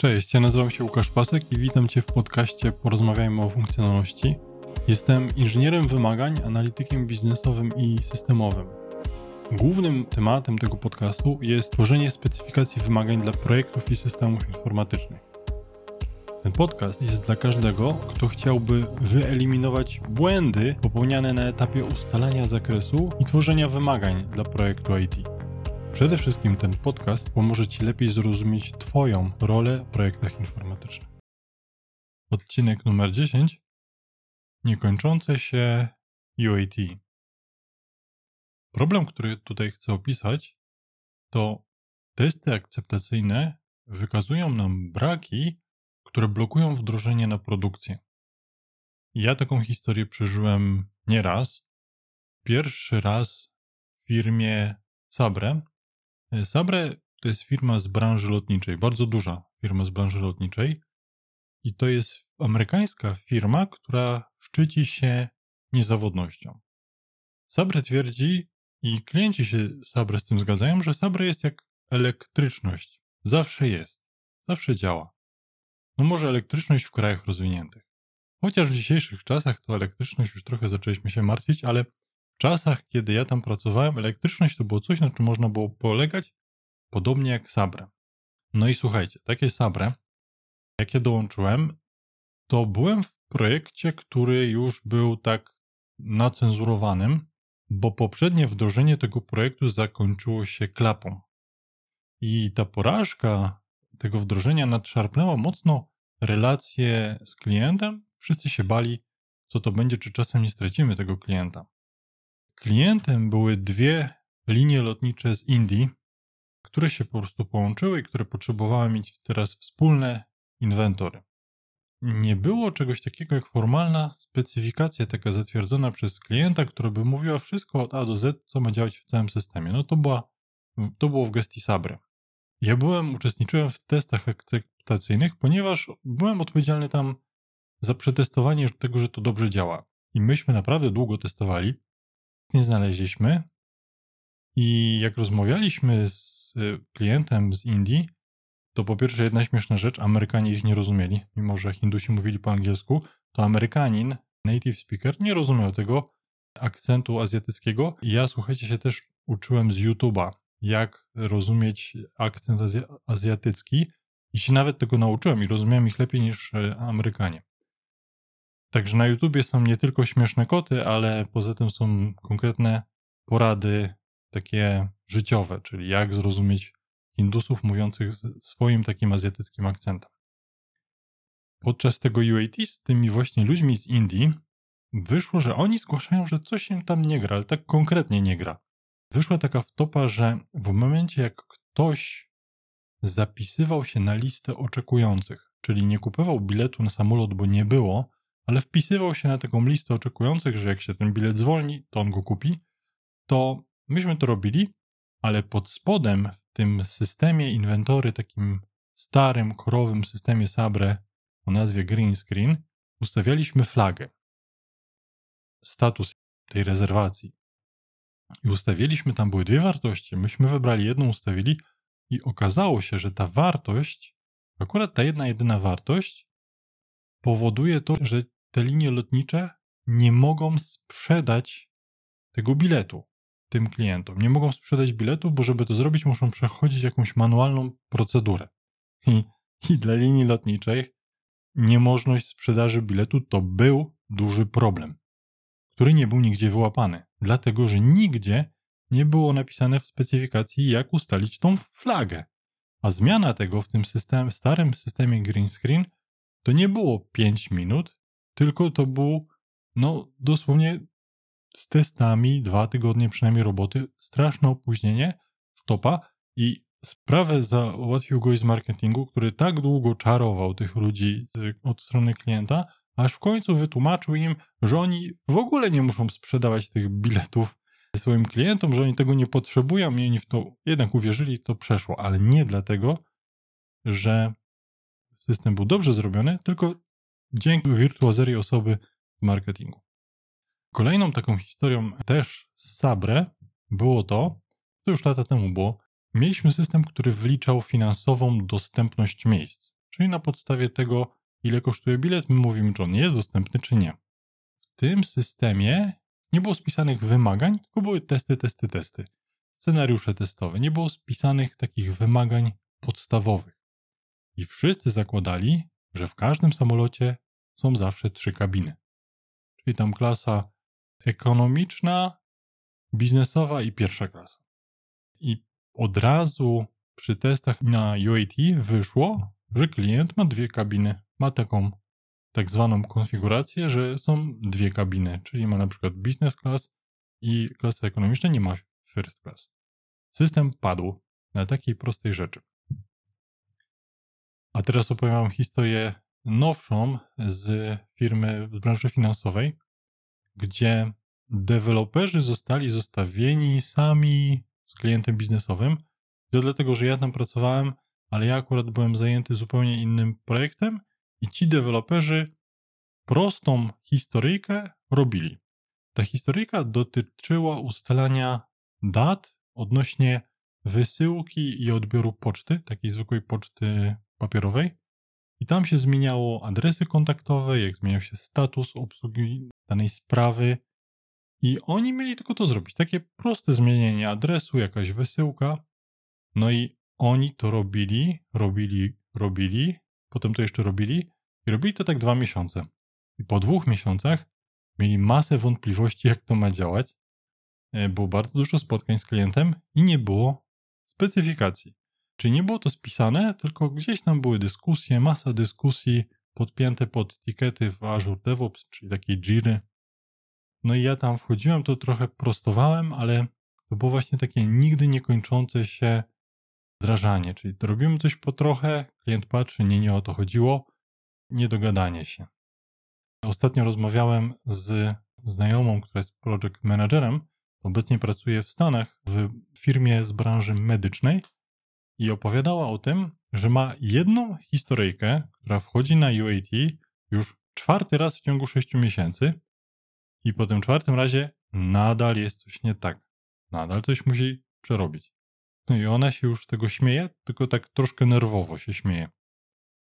Cześć, ja nazywam się Łukasz Pasek i witam Cię w podcaście Porozmawiajmy o funkcjonalności. Jestem inżynierem wymagań, analitykiem biznesowym i systemowym. Głównym tematem tego podcastu jest tworzenie specyfikacji wymagań dla projektów i systemów informatycznych. Ten podcast jest dla każdego, kto chciałby wyeliminować błędy popełniane na etapie ustalania zakresu i tworzenia wymagań dla projektu IT. Przede wszystkim ten podcast pomoże Ci lepiej zrozumieć Twoją rolę w projektach informatycznych. Odcinek numer 10. Niekończące się UAT. Problem, który tutaj chcę opisać, to testy akceptacyjne wykazują nam braki, które blokują wdrożenie na produkcję. Ja taką historię przeżyłem nieraz. Pierwszy raz w firmie Sabre, Sabre to jest firma z branży lotniczej, bardzo duża firma z branży lotniczej. I to jest amerykańska firma, która szczyci się niezawodnością. Sabre twierdzi, i klienci się Sabre z tym zgadzają, że Sabre jest jak elektryczność. Zawsze jest. Zawsze działa. No może elektryczność w krajach rozwiniętych. Chociaż w dzisiejszych czasach to elektryczność już trochę zaczęliśmy się martwić, ale czasach, kiedy ja tam pracowałem, elektryczność to było coś, na czym można było polegać, podobnie jak Sabre. No i słuchajcie, takie Sabre, jakie dołączyłem, to byłem w projekcie, który już był tak nacenzurowanym, bo poprzednie wdrożenie tego projektu zakończyło się klapą. I ta porażka tego wdrożenia nadszarpnęła mocno relacje z klientem. Wszyscy się bali, co to będzie, czy czasem nie stracimy tego klienta. Klientem były dwie linie lotnicze z Indii, które się po prostu połączyły i które potrzebowały mieć teraz wspólne inwentory. Nie było czegoś takiego jak formalna specyfikacja taka zatwierdzona przez klienta, która by mówiła wszystko od A do Z, co ma działać w całym systemie. No to, była, to było w gestii Sabre. Ja byłem, uczestniczyłem w testach akceptacyjnych, ponieważ byłem odpowiedzialny tam za przetestowanie tego, że to dobrze działa. I myśmy naprawdę długo testowali nie znaleźliśmy. I jak rozmawialiśmy z y, klientem z Indii, to po pierwsze jedna śmieszna rzecz, Amerykanie ich nie rozumieli, mimo że Hindusi mówili po angielsku, to Amerykanin, native speaker, nie rozumiał tego akcentu azjatyckiego. I ja, słuchajcie, się też uczyłem z YouTube'a, jak rozumieć akcent azja azjatycki i się nawet tego nauczyłem i rozumiałem ich lepiej niż e, Amerykanie. Także na YouTubie są nie tylko śmieszne koty, ale poza tym są konkretne porady takie życiowe, czyli jak zrozumieć Hindusów mówiących swoim takim azjatyckim akcentem. Podczas tego UAT z tymi właśnie ludźmi z Indii wyszło, że oni zgłaszają, że coś im tam nie gra, ale tak konkretnie nie gra. Wyszła taka wtopa, że w momencie jak ktoś zapisywał się na listę oczekujących, czyli nie kupował biletu na samolot, bo nie było, ale wpisywał się na taką listę oczekujących, że jak się ten bilet zwolni, to on go kupi, to myśmy to robili, ale pod spodem w tym systemie inwentory, takim starym, korowym systemie Sabre o nazwie Green Screen, ustawialiśmy flagę. Status tej rezerwacji. I ustawiliśmy, tam były dwie wartości. Myśmy wybrali jedną, ustawili i okazało się, że ta wartość, akurat ta jedna, jedyna wartość, powoduje to, że te linie lotnicze nie mogą sprzedać tego biletu tym klientom. Nie mogą sprzedać biletu, bo żeby to zrobić, muszą przechodzić jakąś manualną procedurę. I, i dla linii lotniczej niemożność sprzedaży biletu to był duży problem, który nie był nigdzie wyłapany, dlatego że nigdzie nie było napisane w specyfikacji, jak ustalić tą flagę. A zmiana tego w tym system, starym systemie green screen to nie było 5 minut, tylko to był, no dosłownie z testami, dwa tygodnie przynajmniej roboty, straszne opóźnienie w topa i sprawę załatwił gość z marketingu, który tak długo czarował tych ludzi od strony klienta, aż w końcu wytłumaczył im, że oni w ogóle nie muszą sprzedawać tych biletów swoim klientom, że oni tego nie potrzebują i oni w to jednak uwierzyli, to przeszło, ale nie dlatego, że system był dobrze zrobiony, tylko dzięki wirtuazerii osoby w marketingu. Kolejną taką historią też z Sabre było to, to już lata temu było, mieliśmy system, który wliczał finansową dostępność miejsc. Czyli na podstawie tego, ile kosztuje bilet, my mówimy, czy on jest dostępny, czy nie. W tym systemie nie było spisanych wymagań, tylko były testy, testy, testy. Scenariusze testowe. Nie było spisanych takich wymagań podstawowych. I wszyscy zakładali, że w każdym samolocie są zawsze trzy kabiny. Czyli tam klasa ekonomiczna, biznesowa i pierwsza klasa. I od razu przy testach na UAT wyszło, że klient ma dwie kabiny. Ma taką tak zwaną konfigurację, że są dwie kabiny, czyli ma na przykład business class i klasa ekonomiczna nie ma first class. System padł na takiej prostej rzeczy. A teraz opowiem wam historię nowszą z firmy z branży finansowej, gdzie deweloperzy zostali zostawieni sami z klientem biznesowym. To dlatego, że ja tam pracowałem, ale ja akurat byłem zajęty zupełnie innym projektem i ci deweloperzy prostą historyjkę robili. Ta historyjka dotyczyła ustalania dat odnośnie wysyłki i odbioru poczty, takiej zwykłej poczty papierowej. I tam się zmieniało adresy kontaktowe, jak zmieniał się status obsługi danej sprawy. I oni mieli tylko to zrobić. Takie proste zmienienie adresu, jakaś wysyłka. No i oni to robili, robili, robili, potem to jeszcze robili i robili to tak dwa miesiące. I po dwóch miesiącach mieli masę wątpliwości, jak to ma działać. E, było bardzo dużo spotkań z klientem i nie było specyfikacji. Czyli nie było to spisane, tylko gdzieś tam były dyskusje, masa dyskusji podpięte pod tikety w Azure DevOps, czyli takiej Jiry. No i ja tam wchodziłem, to trochę prostowałem, ale to było właśnie takie nigdy niekończące się wdrażanie, czyli robimy coś po trochę, klient patrzy, nie, nie o to chodziło, niedogadanie się. Ostatnio rozmawiałem z znajomą, która jest project managerem, obecnie pracuje w Stanach w firmie z branży medycznej i opowiadała o tym, że ma jedną historyjkę, która wchodzi na UAT już czwarty raz w ciągu sześciu miesięcy i po tym czwartym razie nadal jest coś nie tak. Nadal coś musi przerobić. No i ona się już z tego śmieje, tylko tak troszkę nerwowo się śmieje.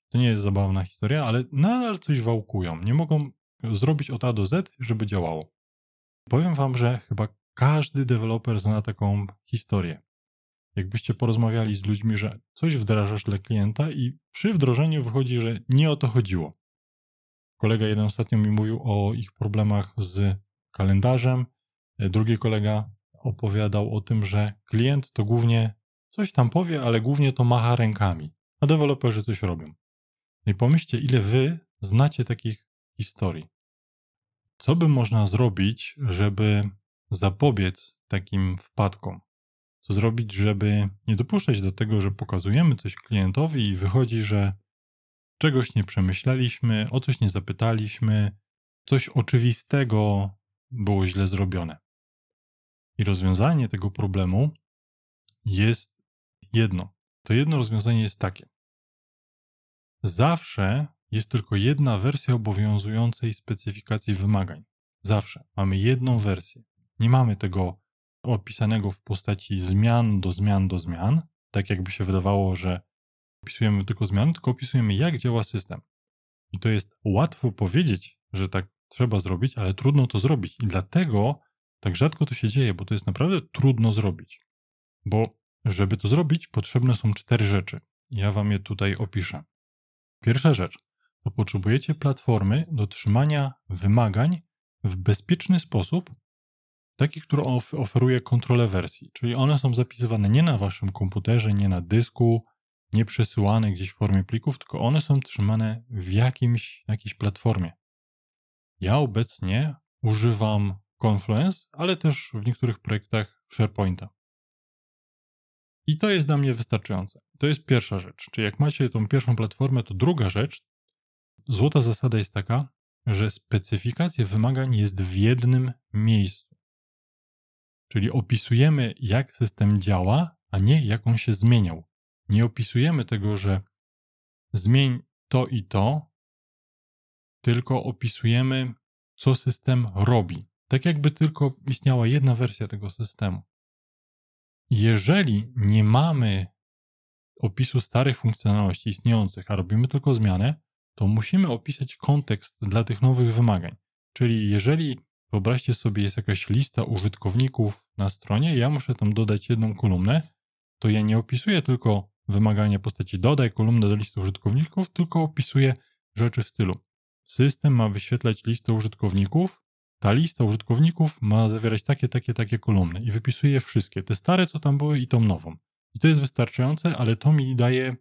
To nie jest zabawna historia, ale nadal coś wałkują. Nie mogą zrobić od A do Z, żeby działało. Powiem wam, że chyba każdy deweloper zna taką historię jakbyście porozmawiali z ludźmi, że coś wdrażasz dla klienta i przy wdrożeniu wychodzi, że nie o to chodziło. Kolega jeden ostatnio mi mówił o ich problemach z kalendarzem, drugi kolega opowiadał o tym, że klient to głównie coś tam powie, ale głównie to macha rękami, a deweloperzy coś robią. No i pomyślcie, ile wy znacie takich historii. Co by można zrobić, żeby zapobiec takim wpadkom? Co zrobić, żeby nie dopuszczać do tego, że pokazujemy coś klientowi i wychodzi, że czegoś nie przemyśleliśmy, o coś nie zapytaliśmy, coś oczywistego było źle zrobione. I rozwiązanie tego problemu jest jedno. To jedno rozwiązanie jest takie. Zawsze jest tylko jedna wersja obowiązującej specyfikacji wymagań. Zawsze. Mamy jedną wersję. Nie mamy tego opisanego w postaci zmian do zmian do zmian, tak jakby się wydawało, że opisujemy tylko zmiany, tylko opisujemy, jak działa system. I to jest łatwo powiedzieć, że tak trzeba zrobić, ale trudno to zrobić. I dlatego tak rzadko to się dzieje, bo to jest naprawdę trudno zrobić. Bo żeby to zrobić, potrzebne są cztery rzeczy. Ja wam je tutaj opiszę. Pierwsza rzecz to potrzebujecie platformy do trzymania wymagań w bezpieczny sposób taki, który oferuje kontrolę wersji, czyli one są zapisywane nie na waszym komputerze, nie na dysku, nie przesyłane gdzieś w formie plików, tylko one są trzymane w jakimś, jakiejś platformie. Ja obecnie używam Confluence, ale też w niektórych projektach SharePointa. I to jest dla mnie wystarczające. To jest pierwsza rzecz. Czyli jak macie tą pierwszą platformę, to druga rzecz, złota zasada jest taka, że specyfikacja wymagań jest w jednym miejscu. Czyli opisujemy, jak system działa, a nie jak on się zmieniał. Nie opisujemy tego, że zmień to i to, tylko opisujemy, co system robi. Tak jakby tylko istniała jedna wersja tego systemu. Jeżeli nie mamy opisu starych funkcjonalności istniejących, a robimy tylko zmianę, to musimy opisać kontekst dla tych nowych wymagań. Czyli jeżeli wyobraźcie sobie, jest jakaś lista użytkowników na stronie, ja muszę tam dodać jedną kolumnę, to ja nie opisuję tylko wymagania postaci dodaj kolumnę do listy użytkowników, tylko opisuję rzeczy w stylu. System ma wyświetlać listę użytkowników, ta lista użytkowników ma zawierać takie, takie, takie kolumny i wypisuję wszystkie, te stare, co tam były i tą nową. I to jest wystarczające, ale to mi daje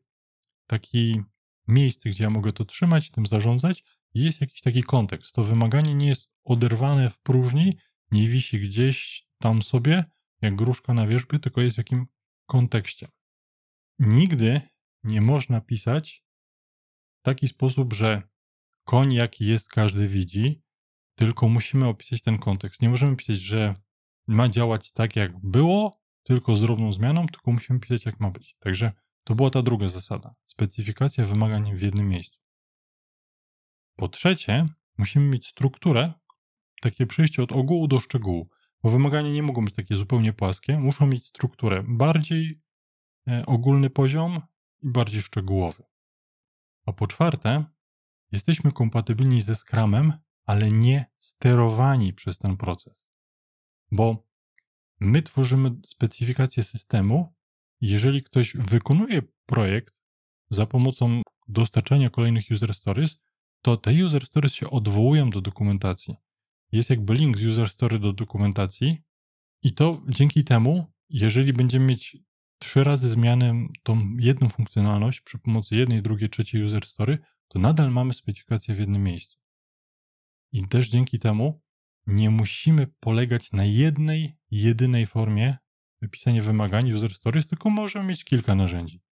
taki miejsce, gdzie ja mogę to trzymać, tym zarządzać jest jakiś taki kontekst. To wymaganie nie jest oderwane w próżni, nie wisi gdzieś tam sobie, jak gruszka na wierzbie, tylko jest w jakim kontekście. Nigdy nie można pisać w taki sposób, że koń jaki jest, każdy widzi, tylko musimy opisać ten kontekst. Nie możemy pisać, że ma działać tak, jak było, tylko z drobną zmianą, tylko musimy pisać, jak ma być. Także to była ta druga zasada. Specyfikacja wymagań w jednym miejscu. Po trzecie, musimy mieć strukturę, takie przejście od ogółu do szczegółu, bo wymagania nie mogą być takie zupełnie płaskie, muszą mieć strukturę bardziej e, ogólny poziom i bardziej szczegółowy. A po czwarte, jesteśmy kompatybilni ze Scrumem, ale nie sterowani przez ten proces. Bo my tworzymy specyfikację systemu, jeżeli ktoś wykonuje projekt za pomocą dostarczania kolejnych user stories, to te user stories się odwołują do dokumentacji. Jest jakby link z user story do dokumentacji i to dzięki temu, jeżeli będziemy mieć trzy razy zmianę tą jedną funkcjonalność przy pomocy jednej, drugiej, trzeciej user story, to nadal mamy specyfikację w jednym miejscu. I też dzięki temu nie musimy polegać na jednej, jedynej formie wypisania wymagań user stories, tylko możemy mieć kilka narzędzi.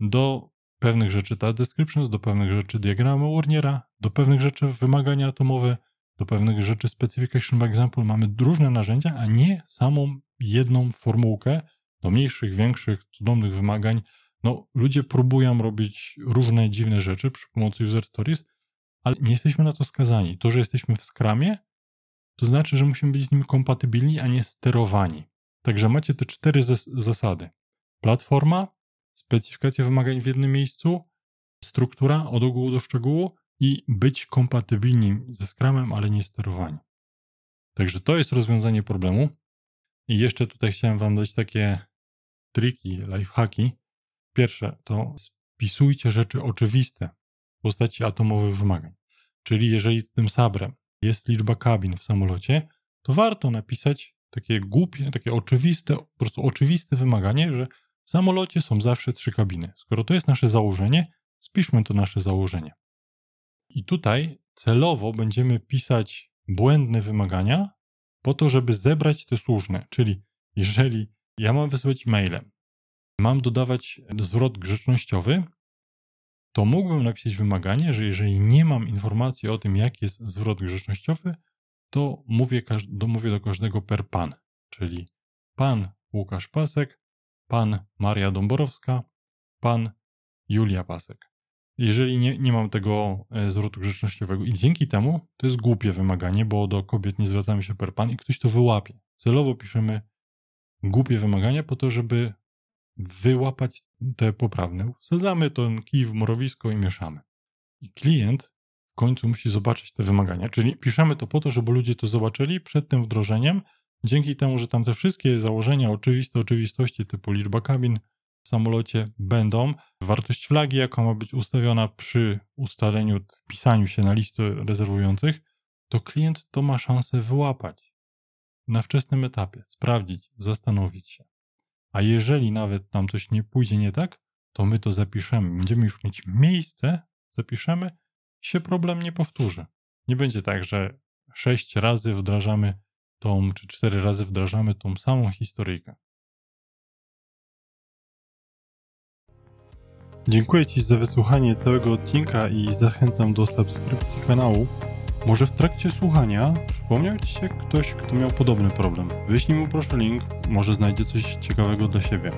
Do pewnych rzeczy task descriptions, do pewnych rzeczy diagramy Warnera, do pewnych rzeczy wymagania atomowe, do pewnych rzeczy specification by example mamy różne narzędzia, a nie samą jedną formułkę do mniejszych, większych, cudownych wymagań. No, ludzie próbują robić różne dziwne rzeczy przy pomocy user stories, ale nie jesteśmy na to skazani. To, że jesteśmy w skramie, to znaczy, że musimy być z nimi kompatybilni, a nie sterowani. Także macie te cztery zasady. Platforma, specyfikacja wymagań w jednym miejscu, struktura od ogółu do szczegółu i być kompatybilni ze Scrumem, ale nie sterowani. Także to jest rozwiązanie problemu. I jeszcze tutaj chciałem Wam dać takie triki, lifehacki. Pierwsze to spisujcie rzeczy oczywiste w postaci atomowych wymagań. Czyli jeżeli tym sabrem jest liczba kabin w samolocie, to warto napisać takie głupie, takie oczywiste, po prostu oczywiste wymaganie, że w samolocie są zawsze trzy kabiny. Skoro to jest nasze założenie, spiszmy to nasze założenie. I tutaj celowo będziemy pisać błędne wymagania po to, żeby zebrać te słuszne. Czyli jeżeli ja mam wysłać mailem, mam dodawać zwrot grzecznościowy, to mógłbym napisać wymaganie, że jeżeli nie mam informacji o tym, jaki jest zwrot grzecznościowy, to mówię, mówię do każdego per pan, czyli pan Łukasz Pasek, pan Maria Dąborowska, pan Julia Pasek. Jeżeli nie, nie mam tego e, zwrotu grzecznościowego i dzięki temu to jest głupie wymaganie, bo do kobiet nie zwracamy się per pan i ktoś to wyłapie. Celowo piszemy głupie wymagania po to, żeby wyłapać te poprawne. Wsadzamy ten kij w morowisko i mieszamy. I klient w końcu musi zobaczyć te wymagania. Czyli piszemy to po to, żeby ludzie to zobaczyli przed tym wdrożeniem. Dzięki temu, że tam te wszystkie założenia, oczywiste oczywistości typu liczba kabin samolocie będą, wartość flagi, jaka ma być ustawiona przy ustaleniu, wpisaniu się na listę rezerwujących, to klient to ma szansę wyłapać na wczesnym etapie, sprawdzić, zastanowić się. A jeżeli nawet tam coś nie pójdzie nie tak, to my to zapiszemy. Będziemy już mieć miejsce, zapiszemy się problem nie powtórzy. Nie będzie tak, że sześć razy wdrażamy tą, czy cztery razy wdrażamy tą samą historyjkę. Dziękuję Ci za wysłuchanie całego odcinka i zachęcam do subskrypcji kanału. Może w trakcie słuchania przypomniał Ci się ktoś, kto miał podobny problem. Wyślij mu proszę link, może znajdzie coś ciekawego dla siebie.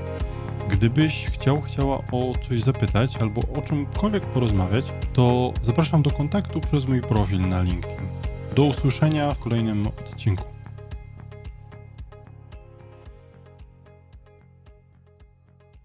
Gdybyś chciał, chciała o coś zapytać albo o czymkolwiek porozmawiać, to zapraszam do kontaktu przez mój profil na LinkedIn. Do usłyszenia w kolejnym odcinku.